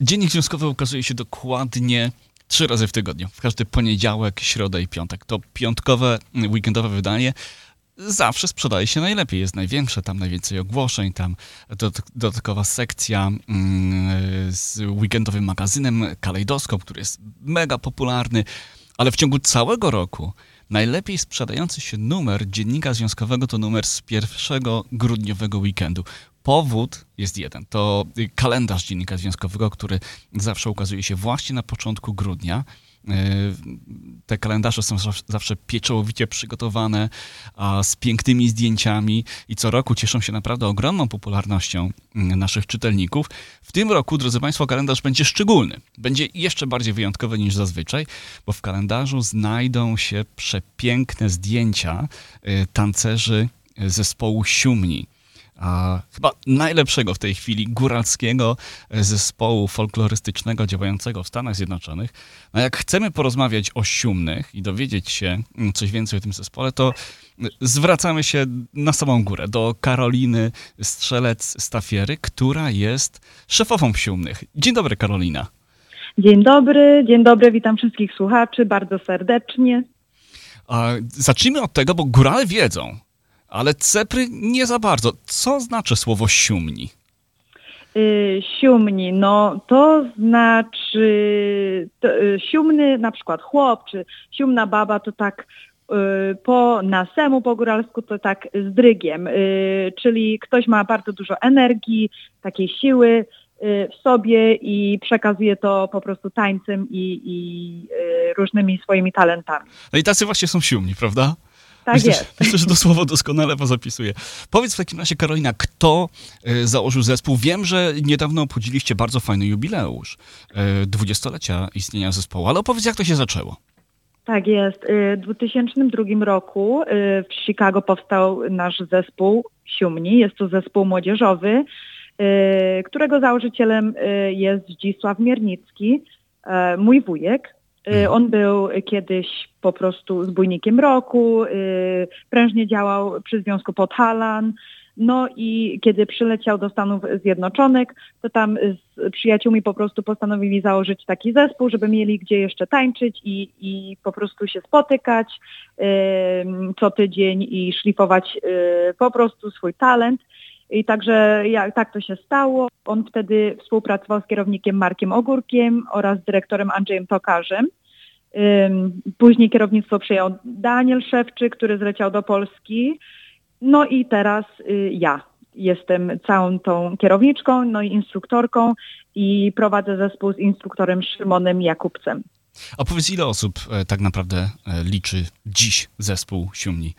Dziennik związkowy ukazuje się dokładnie trzy razy w tygodniu. W każdy poniedziałek, środę i piątek. To piątkowe, weekendowe wydanie zawsze sprzedaje się najlepiej. Jest największe, tam najwięcej ogłoszeń, tam dodatkowa sekcja mm, z weekendowym magazynem Kalejdoskop, który jest mega popularny, ale w ciągu całego roku najlepiej sprzedający się numer dziennika związkowego to numer z pierwszego grudniowego weekendu. Powód jest jeden. To kalendarz dziennika związkowego, który zawsze ukazuje się właśnie na początku grudnia. E, te kalendarze są zawsze pieczołowicie przygotowane, z pięknymi zdjęciami i co roku cieszą się naprawdę ogromną popularnością mm, naszych czytelników. W tym roku, drodzy Państwo, kalendarz będzie szczególny. Będzie jeszcze bardziej wyjątkowy niż zazwyczaj, bo w kalendarzu znajdą się przepiękne zdjęcia e, tancerzy zespołu Siumni a chyba najlepszego w tej chwili góralskiego zespołu folklorystycznego działającego w Stanach Zjednoczonych. No jak chcemy porozmawiać o Siumnych i dowiedzieć się coś więcej o tym zespole, to zwracamy się na samą górę, do Karoliny Strzelec-Stafiery, która jest szefową Siumnych. Dzień dobry, Karolina. Dzień dobry, dzień dobry, witam wszystkich słuchaczy bardzo serdecznie. A zacznijmy od tego, bo górale wiedzą, ale cepry nie za bardzo. Co znaczy słowo siumni? Yy, siumni, no to znaczy to, yy, siumny na przykład chłop, czy siumna baba to tak yy, po nasemu po góralsku to tak z drygiem, yy, czyli ktoś ma bardzo dużo energii, takiej siły yy, w sobie i przekazuje to po prostu tańcem i, i różnymi swoimi talentami. No i tacy właśnie są siumni, prawda? Tak myślę, jest. Myślę, że to słowo doskonale pozapisuję. Powiedz w takim razie, Karolina, kto e, założył zespół? Wiem, że niedawno obchodziliście bardzo fajny jubileusz, e, dwudziestolecia istnienia zespołu, ale opowiedz, jak to się zaczęło. Tak jest. E, w 2002 roku w Chicago powstał nasz zespół Siumni. Jest to zespół młodzieżowy, którego założycielem jest Zdzisław Miernicki, mój wujek. Mhm. On był kiedyś po prostu zbójnikiem roku, y, prężnie działał przy Związku Podhalan. No i kiedy przyleciał do Stanów Zjednoczonych, to tam z przyjaciółmi po prostu postanowili założyć taki zespół, żeby mieli gdzie jeszcze tańczyć i, i po prostu się spotykać y, co tydzień i szlifować y, po prostu swój talent. I także jak, tak to się stało. On wtedy współpracował z kierownikiem Markiem Ogórkiem oraz dyrektorem Andrzejem Tokarzem. Później kierownictwo przejął Daniel Szewczyk, który zleciał do Polski. No i teraz y, ja jestem całą tą kierowniczką, no i instruktorką i prowadzę zespół z instruktorem Szymonem Jakubcem. A powiedz, ile osób e, tak naprawdę e, liczy dziś zespół Siumni?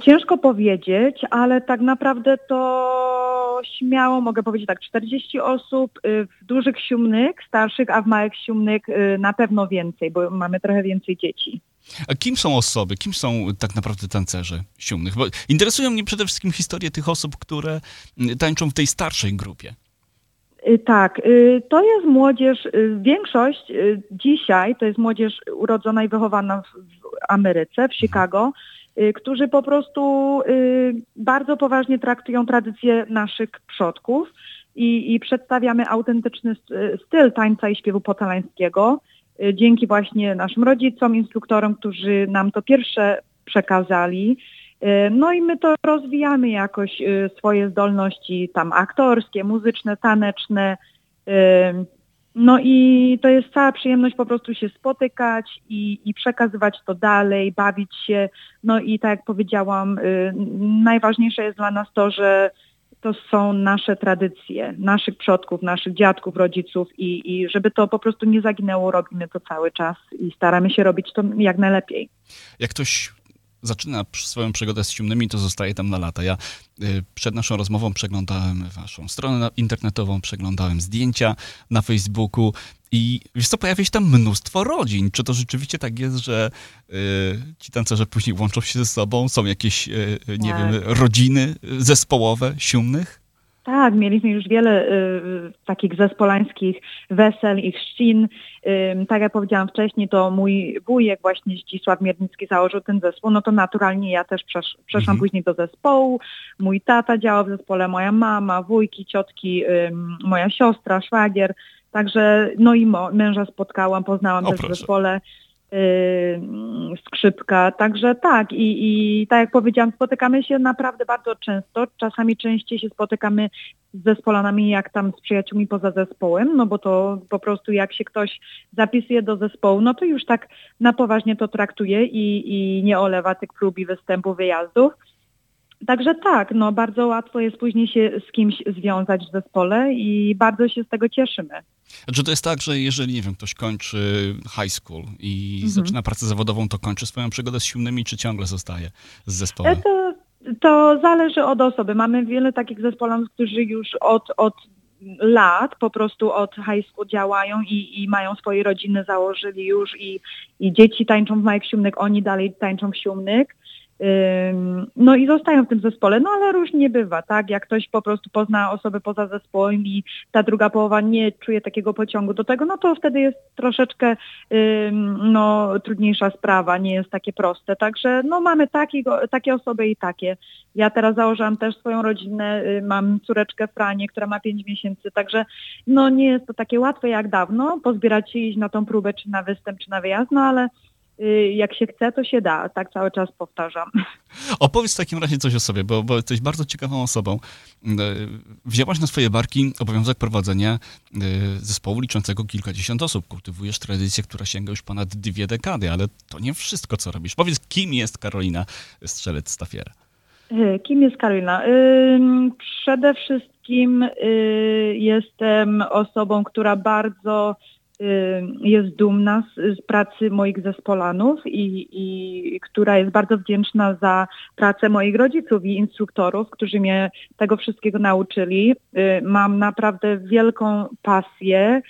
Ciężko powiedzieć, ale tak naprawdę to śmiało mogę powiedzieć tak, 40 osób y, w dużych siumnych, starszych, a w małych siumnych y, na pewno więcej, bo mamy trochę więcej dzieci. A kim są osoby, kim są tak naprawdę tancerze siumnych? Bo interesują mnie przede wszystkim historie tych osób, które y, tańczą w tej starszej grupie. Tak, to jest młodzież, większość dzisiaj to jest młodzież urodzona i wychowana w Ameryce, w Chicago. Y, którzy po prostu y, bardzo poważnie traktują tradycje naszych przodków i, i przedstawiamy autentyczny styl tańca i śpiewu potalańskiego y, dzięki właśnie naszym rodzicom, instruktorom, którzy nam to pierwsze przekazali. No i my to rozwijamy jakoś swoje zdolności tam aktorskie, muzyczne, taneczne. No i to jest cała przyjemność po prostu się spotykać i, i przekazywać to dalej, bawić się. No i tak jak powiedziałam, y, najważniejsze jest dla nas to, że to są nasze tradycje, naszych przodków, naszych dziadków, rodziców i, i żeby to po prostu nie zaginęło, robimy to cały czas i staramy się robić to jak najlepiej. Jak ktoś zaczyna swoją przygodę z ciemnymi, to zostaje tam na lata. Ja y, przed naszą rozmową przeglądałem waszą stronę internetową, przeglądałem zdjęcia na Facebooku i wiesz co, pojawia się tam mnóstwo rodzin. Czy to rzeczywiście tak jest, że y, ci tancerze później łączą się ze sobą? Są jakieś, y, nie tak. wiem, rodziny zespołowe, siumnych? Tak, mieliśmy już wiele y, takich zespolańskich wesel i chrzcin. Y, tak jak powiedziałam wcześniej, to mój wujek właśnie Zdzisław Miernicki założył ten zespół, no to naturalnie ja też przesz, przeszłam Mhm. później do zespołu. Mój tata działał w zespole, moja mama, wujki, ciotki, y, moja siostra, szwagier. Także no i męża spotkałam, poznałam O, też w proszę. zespole y, skrzypka. Także tak i, i tak jak powiedziałam, spotykamy się naprawdę bardzo często. Czasami częściej się spotykamy z zespolanami jak tam z przyjaciółmi poza zespołem, no bo to po prostu jak się ktoś zapisuje do zespołu, no to już tak na poważnie to traktuje i, i nie olewa tych prób i występów, wyjazdów. Także tak, no bardzo łatwo jest później się z kimś związać w zespole i bardzo się z tego cieszymy. Czy to jest tak, że jeżeli, nie wiem, ktoś kończy high school i Mhm. zaczyna pracę zawodową, to kończy swoją przygodę z siłnymi, czy ciągle zostaje z E, zespołem? To, to zależy od osoby. Mamy wiele takich zespołów, którzy już od, od lat po prostu od high school działają i, i mają swoje rodziny, założyli już i, i dzieci tańczą w małych siódmych, oni dalej tańczą w siódmych. No i zostają w tym zespole, no ale różnie bywa, tak? Jak ktoś po prostu pozna osobę poza zespołem i ta druga połowa nie czuje takiego pociągu do tego, no to wtedy jest troszeczkę no, trudniejsza sprawa, nie jest takie proste. Także no mamy takie osoby i takie. Ja teraz założyłam też swoją rodzinę, y, mam córeczkę Franię, która ma 5 miesięcy, także no nie jest to takie łatwe jak dawno, pozbierać się, iść na tą próbę, czy na występ, czy na wyjazd, no ale jak się chce, to się da, tak cały czas powtarzam. Opowiedz w takim razie coś o sobie, bo, bo jesteś bardzo ciekawą osobą. E, Wzięłaś na swoje barki obowiązek prowadzenia e, zespołu liczącego kilkadziesiąt osób. Kultywujesz tradycję, która sięga już ponad dwie dekady, ale to nie wszystko, co robisz. Powiedz, kim jest Karolina Strzelec-Stafiera? Y, Kim jest Karolina? Przede wszystkim y, jestem osobą, która bardzo y, jest dumna z, z pracy moich zespolanów i, i która jest bardzo wdzięczna za pracę moich rodziców i instruktorów, którzy mnie tego wszystkiego nauczyli. Y, Mam naprawdę wielką pasję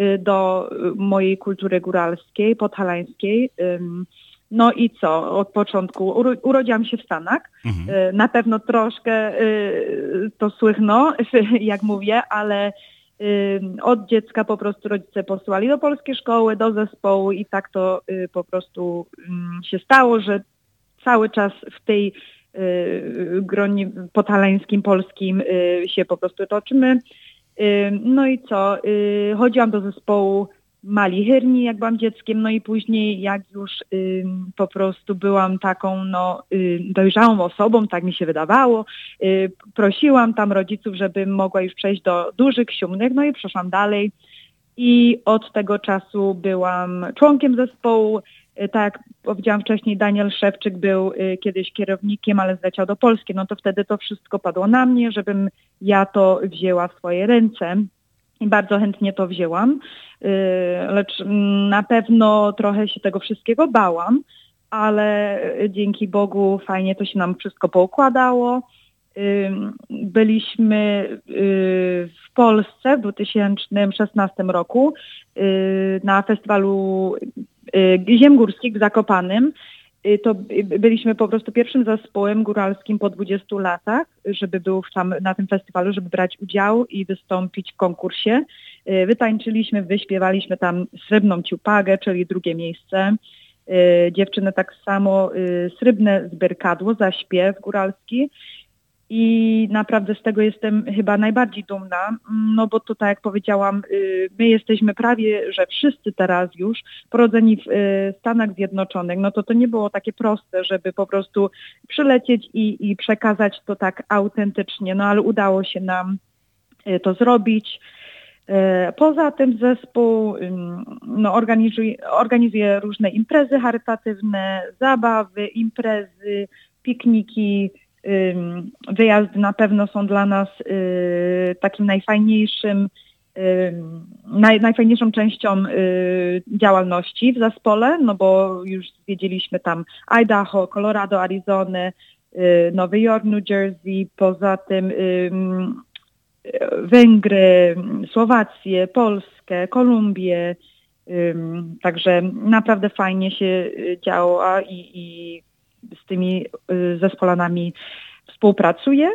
y, do y, mojej kultury góralskiej, podhalańskiej. Ym, No i co? Od początku uro- urodziłam się w Stanach. Mhm. Y, Na pewno troszkę y, to słychno, jak mówię, ale y, od dziecka po prostu rodzice posyłali do polskiej szkoły, do zespołu i tak to y, po prostu się stało, że cały czas w tej y, gronie podhalańskim, polskim y, się po prostu toczymy. No i co? Chodziłam do zespołu Mali Hyrni, jak byłam dzieckiem, no i później jak już ym, po prostu byłam taką no, y, dojrzałą osobą, tak mi się wydawało, y, prosiłam tam rodziców, żebym mogła już przejść do dużych, siódmych, no i przeszłam dalej. I od tego czasu byłam członkiem zespołu. Y, Tak jak powiedziałam wcześniej, Daniel Szewczyk był y, kiedyś kierownikiem, ale zleciał do Polski, no to wtedy to wszystko padło na mnie, żebym ja to wzięła w swoje ręce i bardzo chętnie to wzięłam, Y, lecz mm, na pewno trochę się tego wszystkiego bałam, ale y, dzięki Bogu fajnie to się nam wszystko poukładało. Ym, Byliśmy y, w Polsce w 2016 roku y, na festiwalu y, ziem górskich w Zakopanym. Y, To by- byliśmy po prostu pierwszym zespołem góralskim po 20 latach, żeby był tam na tym festiwalu, żeby brać udział i wystąpić w konkursie. Y, Wytańczyliśmy, wyśpiewaliśmy tam srebrną ciupagę, czyli drugie miejsce. Y, Dziewczyny tak samo srebrne zberkadło za śpiew góralski. I naprawdę z tego jestem chyba najbardziej dumna, no bo to tak jak powiedziałam, y, my jesteśmy prawie, że wszyscy teraz już porodzeni w y, Stanach Zjednoczonych, no to to nie było takie proste, żeby po prostu przylecieć i, i przekazać to tak autentycznie, no ale udało się nam y, to zrobić. Poza tym zespół no, organizuje, organizuje różne imprezy charytatywne, zabawy, imprezy, pikniki, wyjazdy na pewno są dla nas y, takim najfajniejszym, ym, naj, najfajniejszą częścią y, działalności w zespole, no bo już zwiedziliśmy tam Idaho, Colorado, Arizonę, y, Nowy Jork, New Jersey, poza tym ym, Węgry, Słowację, Polskę, Kolumbię. Także naprawdę fajnie się działa i, i z tymi y, zespolanami współpracuję.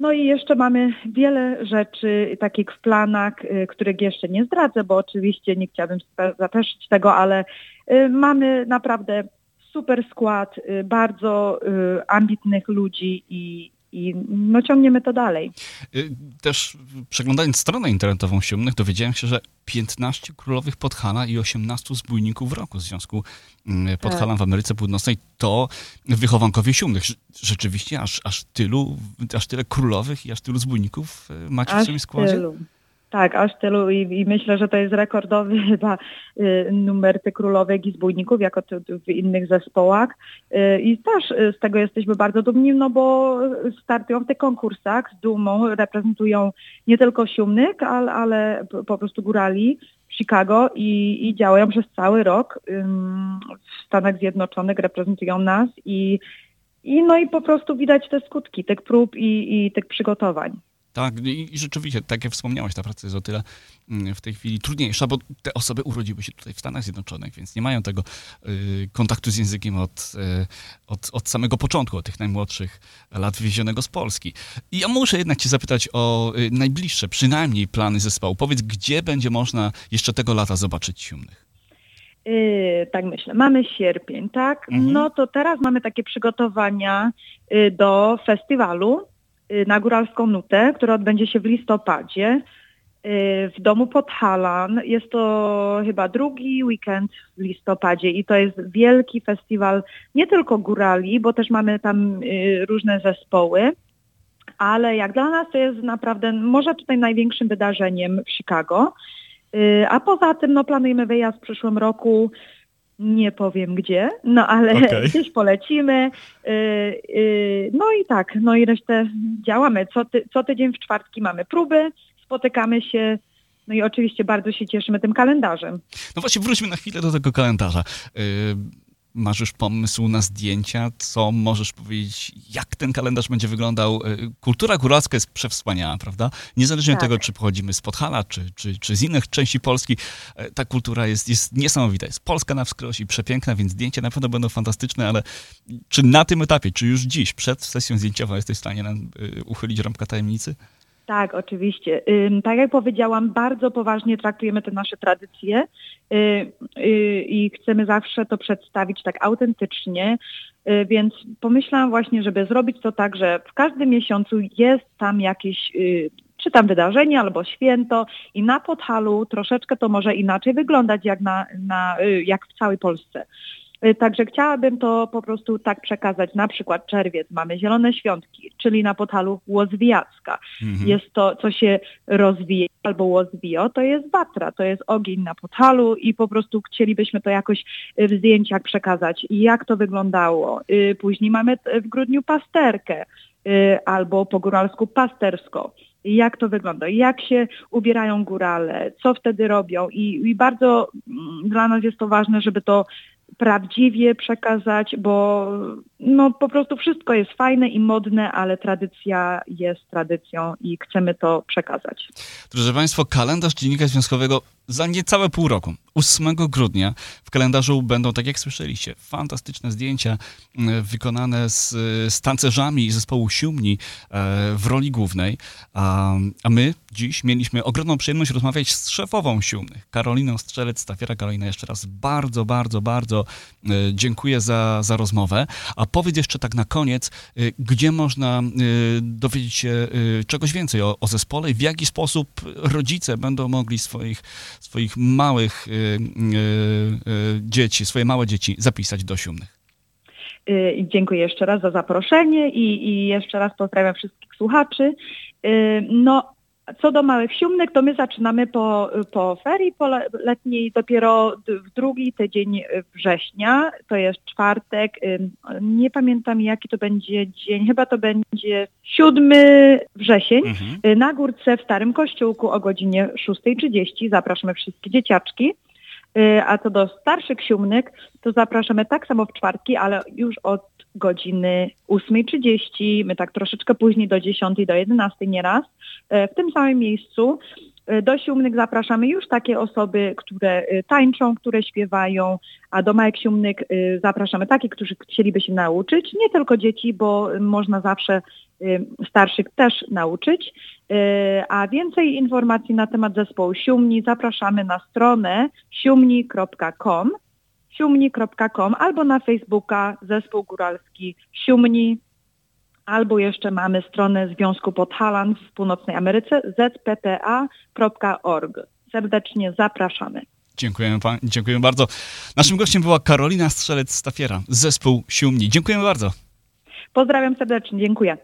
No i jeszcze mamy wiele rzeczy takich w planach, y, których jeszcze nie zdradzę, bo oczywiście nie chciałabym zapeszyć tego, ale y, mamy naprawdę super skład, bardzo ambitnych ludzi i, i no ciągniemy to dalej. Y, Też przeglądając stronę internetową Siumnych dowiedziałem się, że 15 królowych Podhala i 18 zbójników w roku w związku mm, Podhalan w Ameryce Północnej to wychowankowie Siumnych. Rze- Rzeczywiście aż, aż tylu, aż tyle królowych i aż tylu zbójników y, macie w Aż swoim składzie? tylu. Tak, aż tylu i, i myślę, że to jest rekordowy chyba y, numer tych królowek i zbójników, jako w innych zespołach. Y, I też y, z tego jesteśmy bardzo dumni, no bo startują w tych konkursach z dumą, reprezentują nie tylko Siumnyk, ale, ale po prostu górali Chicago i, i działają przez cały rok w Stanach Zjednoczonych, reprezentują nas i, i no i po prostu widać te skutki tych prób i, i tych przygotowań. Tak, i, i rzeczywiście, tak jak wspomniałeś, ta praca jest o tyle mm, w tej chwili trudniejsza, bo te osoby urodziły się tutaj w Stanach Zjednoczonych, więc nie mają tego y, kontaktu z językiem od, y, od, od samego początku, od tych najmłodszych lat wywiezionego z Polski. I ja muszę jednak cię zapytać o y, najbliższe, przynajmniej plany zespołu. Powiedz, gdzie będzie można jeszcze tego lata zobaczyć Siumnych? Yy, tak myślę. Mamy sierpień, tak? Mhm. No to teraz mamy takie przygotowania do festiwalu na Góralską Nutę, który odbędzie się w listopadzie yy, w domu Podhalan. Jest to chyba drugi weekend w listopadzie i to jest wielki festiwal nie tylko górali, bo też mamy tam yy, różne zespoły, ale jak dla nas to jest naprawdę może tutaj największym wydarzeniem w Chicago. Y, A poza tym no, planujemy wyjazd w przyszłym roku. Nie powiem gdzie, no ale Okej. gdzieś polecimy. Y, y, No i tak, no i resztę działamy. Co, ty, co tydzień w czwartki mamy próby, spotykamy się. No i oczywiście bardzo się cieszymy tym kalendarzem. No właśnie, wróćmy na chwilę do tego kalendarza. Masz już pomysł na zdjęcia? Co możesz powiedzieć, jak ten kalendarz będzie wyglądał? Y, Kultura góralska jest przewspaniała, prawda? Niezależnie od Tak. tego, czy pochodzimy z Podhala, czy, czy, czy z innych części Polski, y, ta kultura jest, jest niesamowita. Jest polska na wskroś i przepiękna, więc zdjęcia na pewno będą fantastyczne, ale czy na tym etapie, czy już dziś, przed sesją zdjęciową jesteś w stanie nam y, uchylić rąbka tajemnicy? Tak, oczywiście. Tak jak powiedziałam, bardzo poważnie traktujemy te nasze tradycje y, y, i chcemy zawsze to przedstawić tak autentycznie, y, więc pomyślałam właśnie, żeby zrobić to tak, że w każdym miesiącu jest tam jakieś czy tam wydarzenie albo święto i na Podhalu troszeczkę to może inaczej wyglądać jak, na, na, jak w całej Polsce. Y, Także chciałabym to po prostu tak przekazać. Na przykład czerwiec mamy Zielone Świątki, czyli na Podhalu Łozwijacka. Mhm. Jest to, co się rozwija albo łozwio, to jest watra, to jest ogień na Podhalu i po prostu chcielibyśmy to jakoś y, w zdjęciach przekazać i jak to wyglądało. Y, Później mamy w grudniu pasterkę albo po góralsku pastersko. Jak to wygląda? Jak się ubierają górale? Co wtedy robią? I, i bardzo mm, dla nas jest to ważne, żeby to prawdziwie przekazać, bo no po prostu wszystko jest fajne i modne, ale tradycja jest tradycją i chcemy to przekazać. Drodzy Państwo, kalendarz Dziennika Związkowego za niecałe pół roku. 8 grudnia w kalendarzu będą, tak jak słyszeliście, fantastyczne zdjęcia m, wykonane z, z tancerzami zespołu Siumni e, w roli głównej. A, a my dziś mieliśmy ogromną przyjemność rozmawiać z szefową Siumnych, Karoliną Strzelec-Stafiera. Karolina, jeszcze raz bardzo, bardzo, bardzo e, dziękuję za, za rozmowę. A powiedz jeszcze tak na koniec, e, gdzie można dowiedzieć się czegoś więcej o, o zespole i w jaki sposób rodzice będą mogli swoich, swoich małych e, e, e, dzieci, swoje małe dzieci zapisać do Siumnych. Y, i Dziękuję jeszcze raz za zaproszenie i, i jeszcze raz pozdrawiam wszystkich słuchaczy. Y, No, co do małych siumnych, to my zaczynamy po, po ferii po le- letniej dopiero w drugi tydzień września, to jest czwartek, nie pamiętam jaki to będzie dzień, chyba to będzie 7 wrzesień. Mhm. Y, Na górce w Starym Kościółku o godzinie 6.30 zapraszamy wszystkie dzieciaczki. Y, A co do starszych siumnych, to zapraszamy tak samo w czwartki, ale już od godziny 8.30, my tak troszeczkę później do 10, do 11 nieraz, y, w tym samym miejscu. Y, Do Siumnych zapraszamy już takie osoby, które y, tańczą, które śpiewają, a do Majek Siumnych y, zapraszamy takie, którzy chcieliby się nauczyć, nie tylko dzieci, bo można zawsze starszych też nauczyć. A więcej informacji na temat zespołu Siumni zapraszamy na stronę siumni.com siumni.com albo na Facebooka Zespół Góralski Siumni albo jeszcze mamy stronę Związku Podhalan w Północnej Ameryce zppa.org. Serdecznie zapraszamy. Dziękujemy, pa- dziękujemy bardzo. Naszym gościem była Karolina Strzelec-Stafiera, zespół Siumni. Dziękujemy bardzo. Pozdrawiam serdecznie, dziękuję.